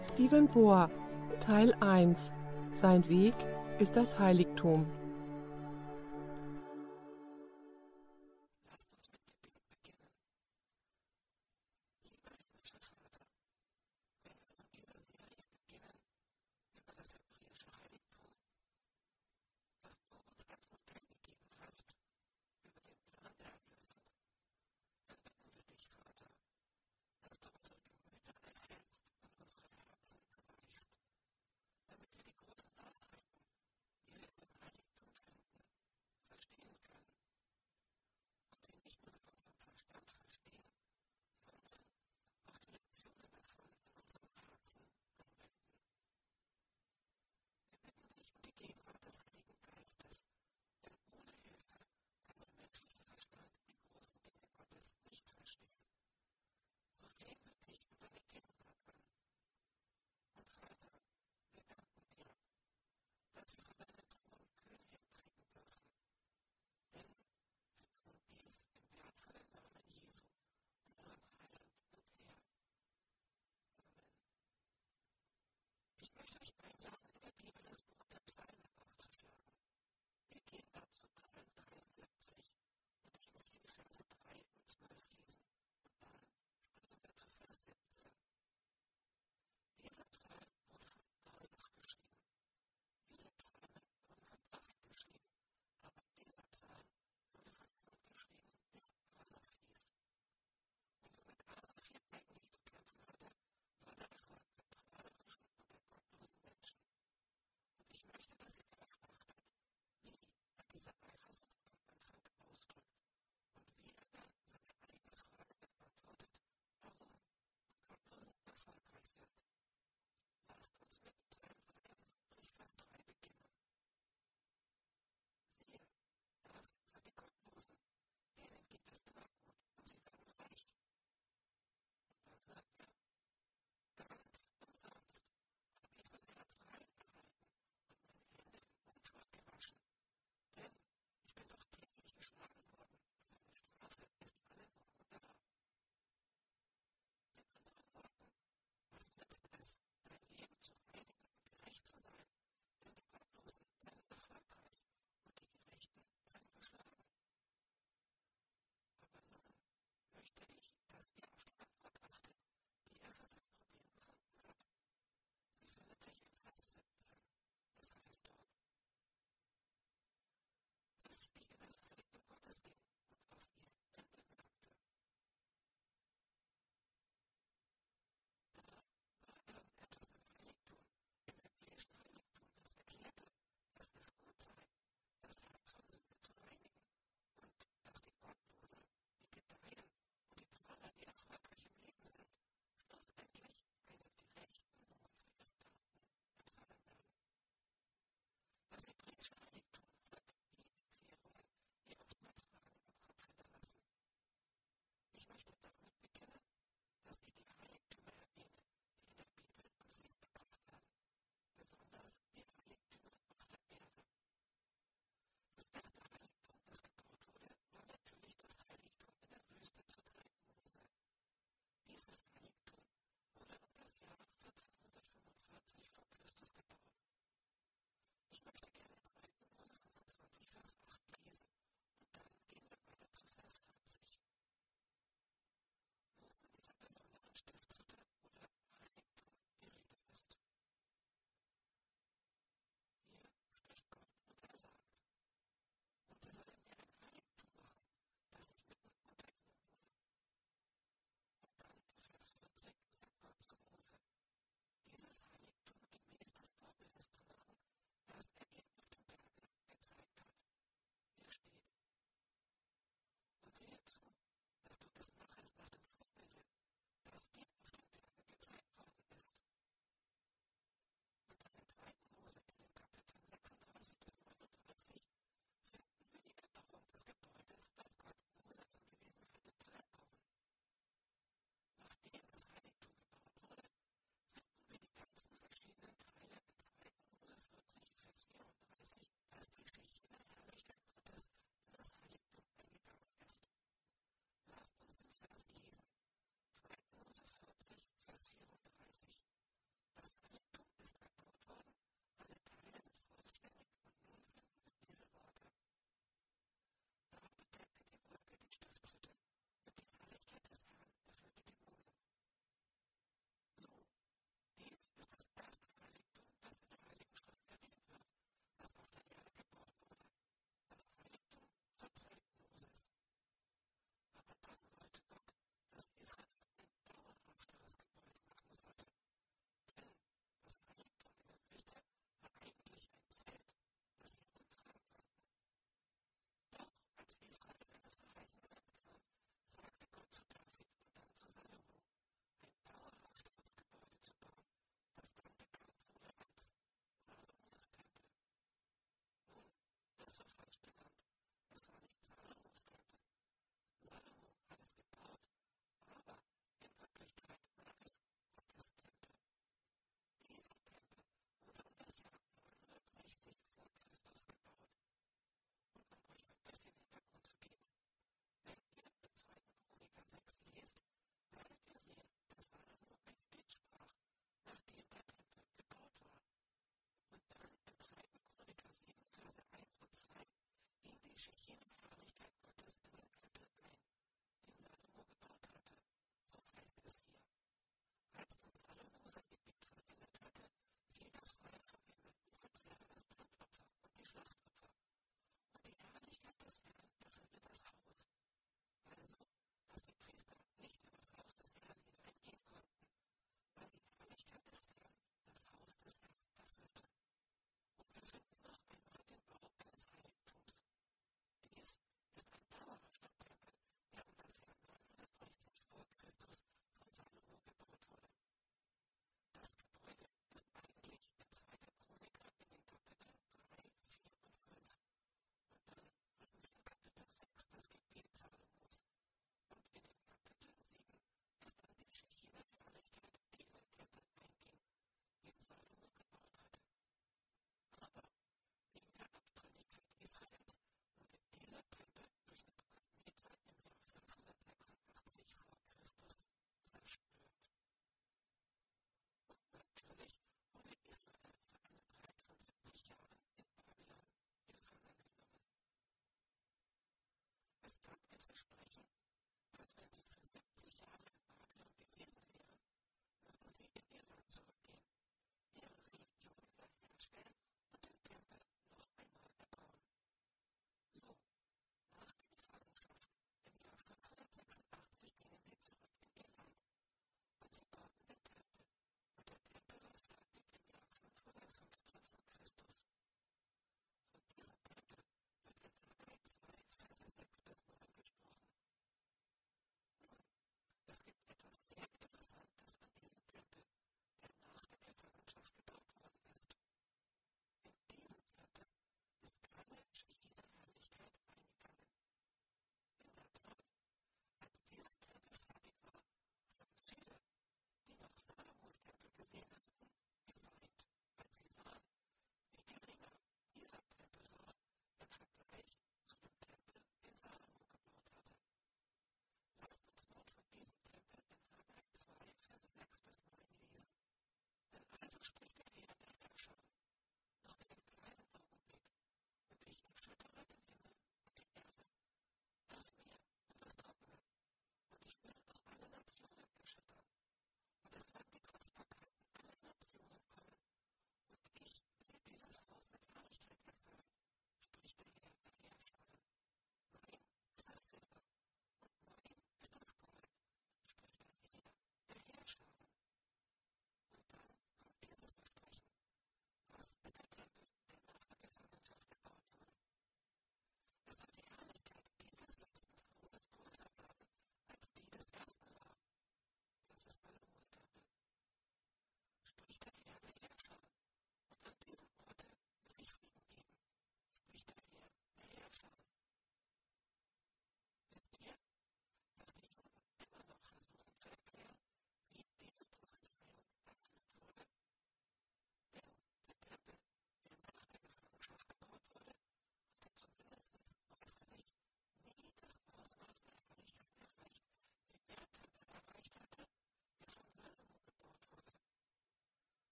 Stephen Bohr Teil 1 Sein Weg ist das Heiligtum perspective.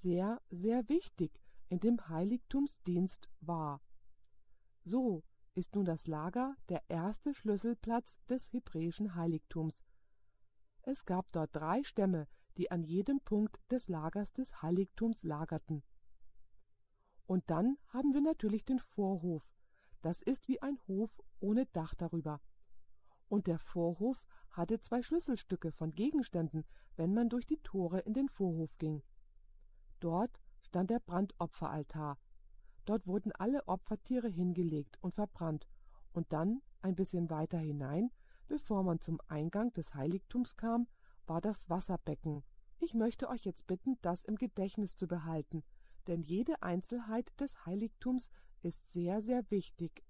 Sehr, sehr wichtig in dem Heiligtumsdienst war. So ist nun das Lager der erste Schlüsselplatz des hebräischen Heiligtums. Es gab dort drei Stämme, die an jedem Punkt des Lagers des Heiligtums lagerten. Und dann haben wir natürlich den Vorhof. Das ist wie ein Hof ohne Dach darüber. Und der Vorhof hatte zwei Schlüsselstücke von Gegenständen, wenn man durch die Tore in den Vorhof ging. Dort stand der Brandopferaltar. Dort wurden alle Opfertiere hingelegt und verbrannt, und dann, ein bisschen weiter hinein, bevor man zum Eingang des Heiligtums kam, war das Wasserbecken. Ich möchte euch jetzt bitten, das im Gedächtnis zu behalten, denn jede Einzelheit des Heiligtums ist sehr, sehr wichtig.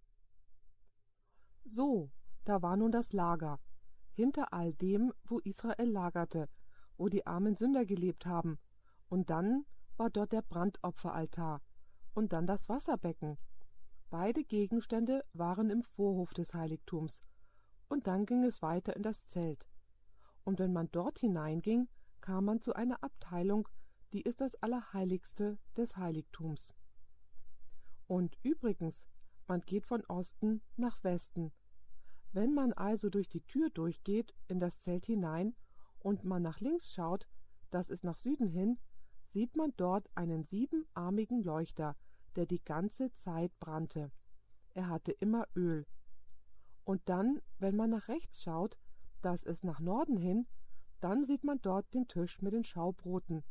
So, da war nun das Lager, hinter all dem, wo Israel lagerte, wo die armen Sünder gelebt haben, und dann war dort der Brandopferaltar, und dann das Wasserbecken. Beide Gegenstände waren im Vorhof des Heiligtums, und dann ging es weiter in das Zelt. Und wenn man dort hineinging, kam man zu einer Abteilung, die ist das Allerheiligste des Heiligtums. Und übrigens, man geht von Osten nach Westen. Wenn man also durch die Tür durchgeht in das Zelt hinein und man nach links schaut, das ist nach Süden hin, sieht man dort einen siebenarmigen Leuchter, der die ganze Zeit brannte. Er hatte immer Öl. Und dann, wenn man nach rechts schaut, das ist nach Norden hin, dann sieht man dort den Tisch mit den Schaubroten.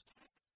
this type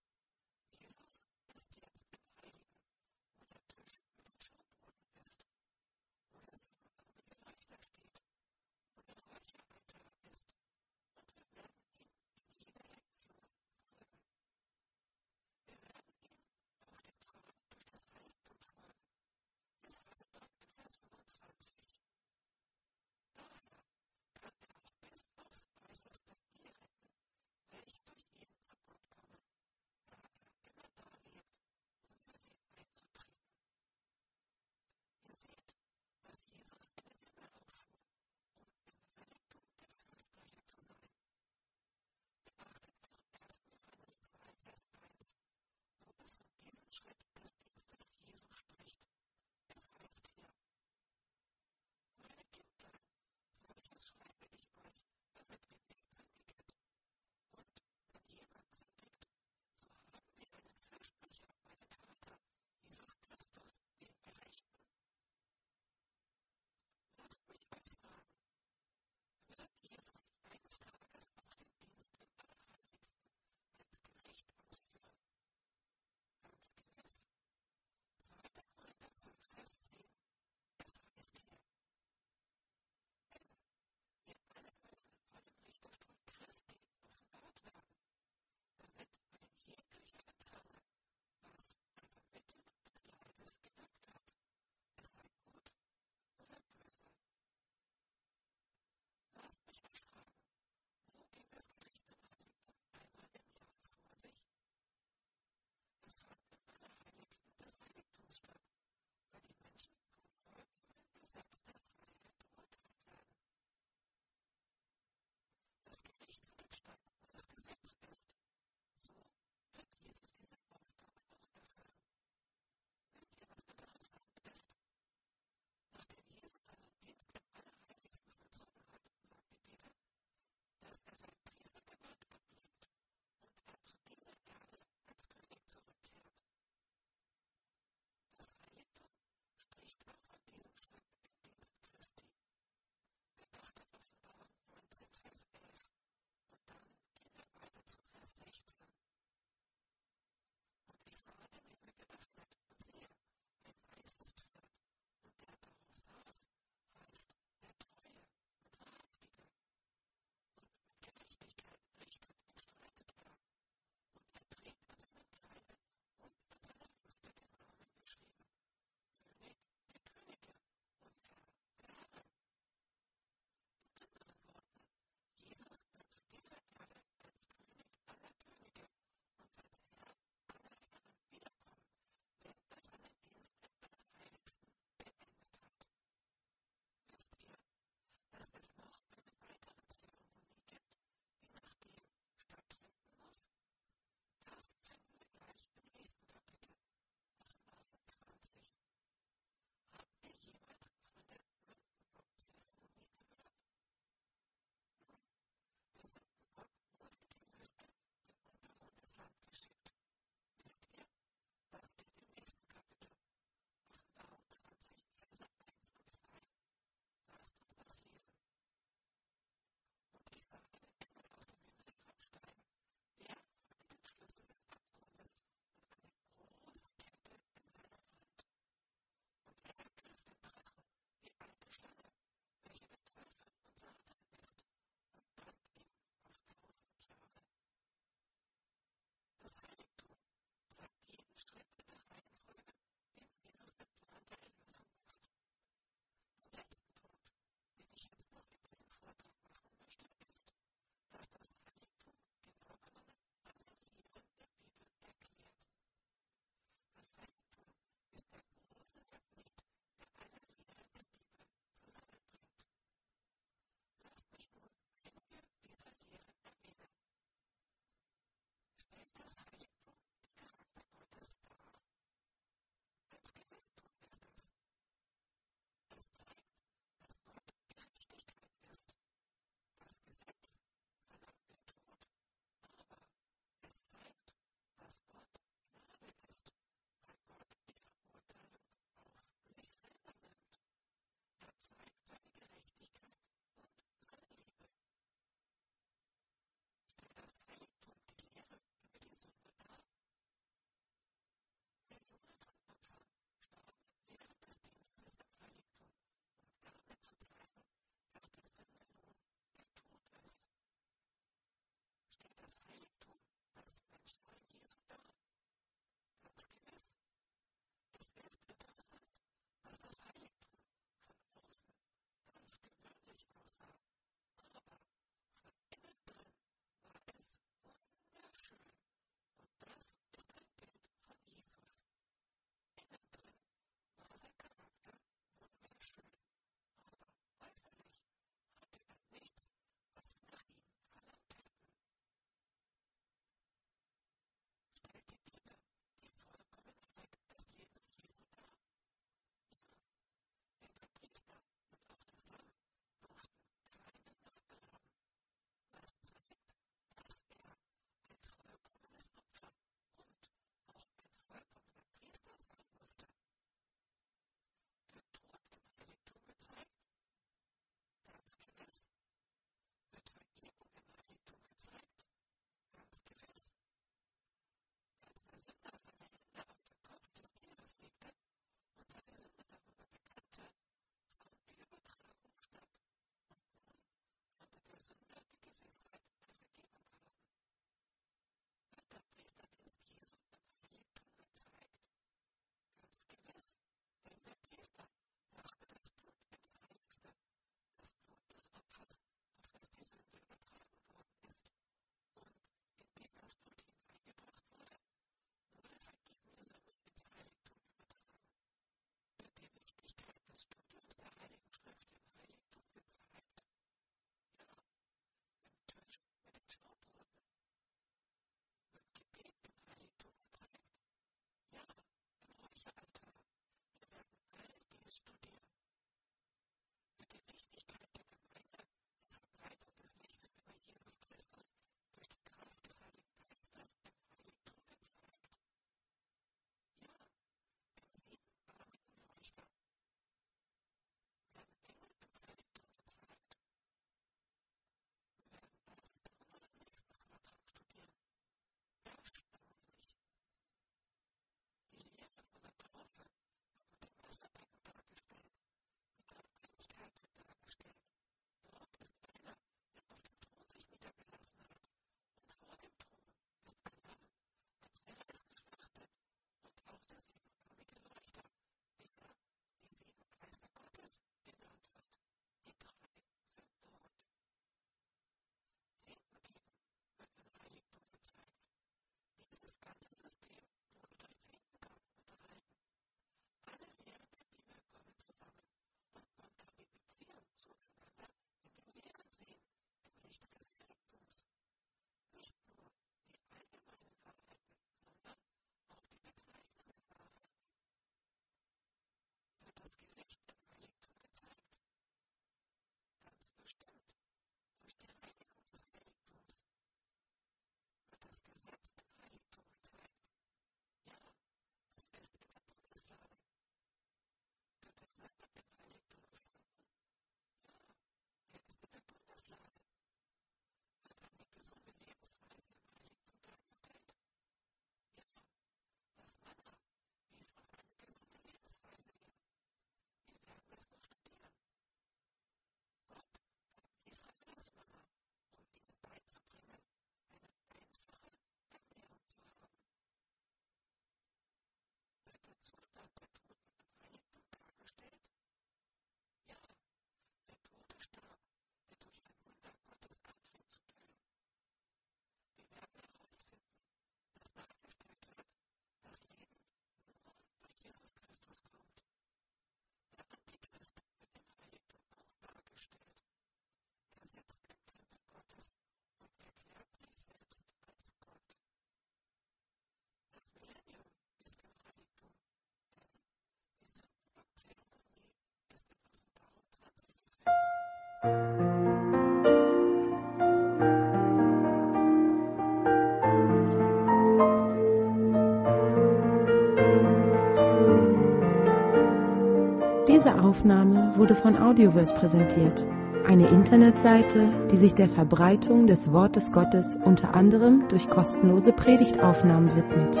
Diese Aufnahme wurde von Audioverse präsentiert, eine Internetseite, die sich der Verbreitung des Wortes Gottes unter anderem durch kostenlose Predigtaufnahmen widmet.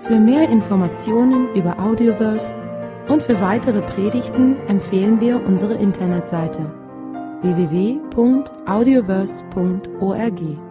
Für mehr Informationen über Audioverse und für weitere Predigten empfehlen wir unsere Internetseite www.audioverse.org.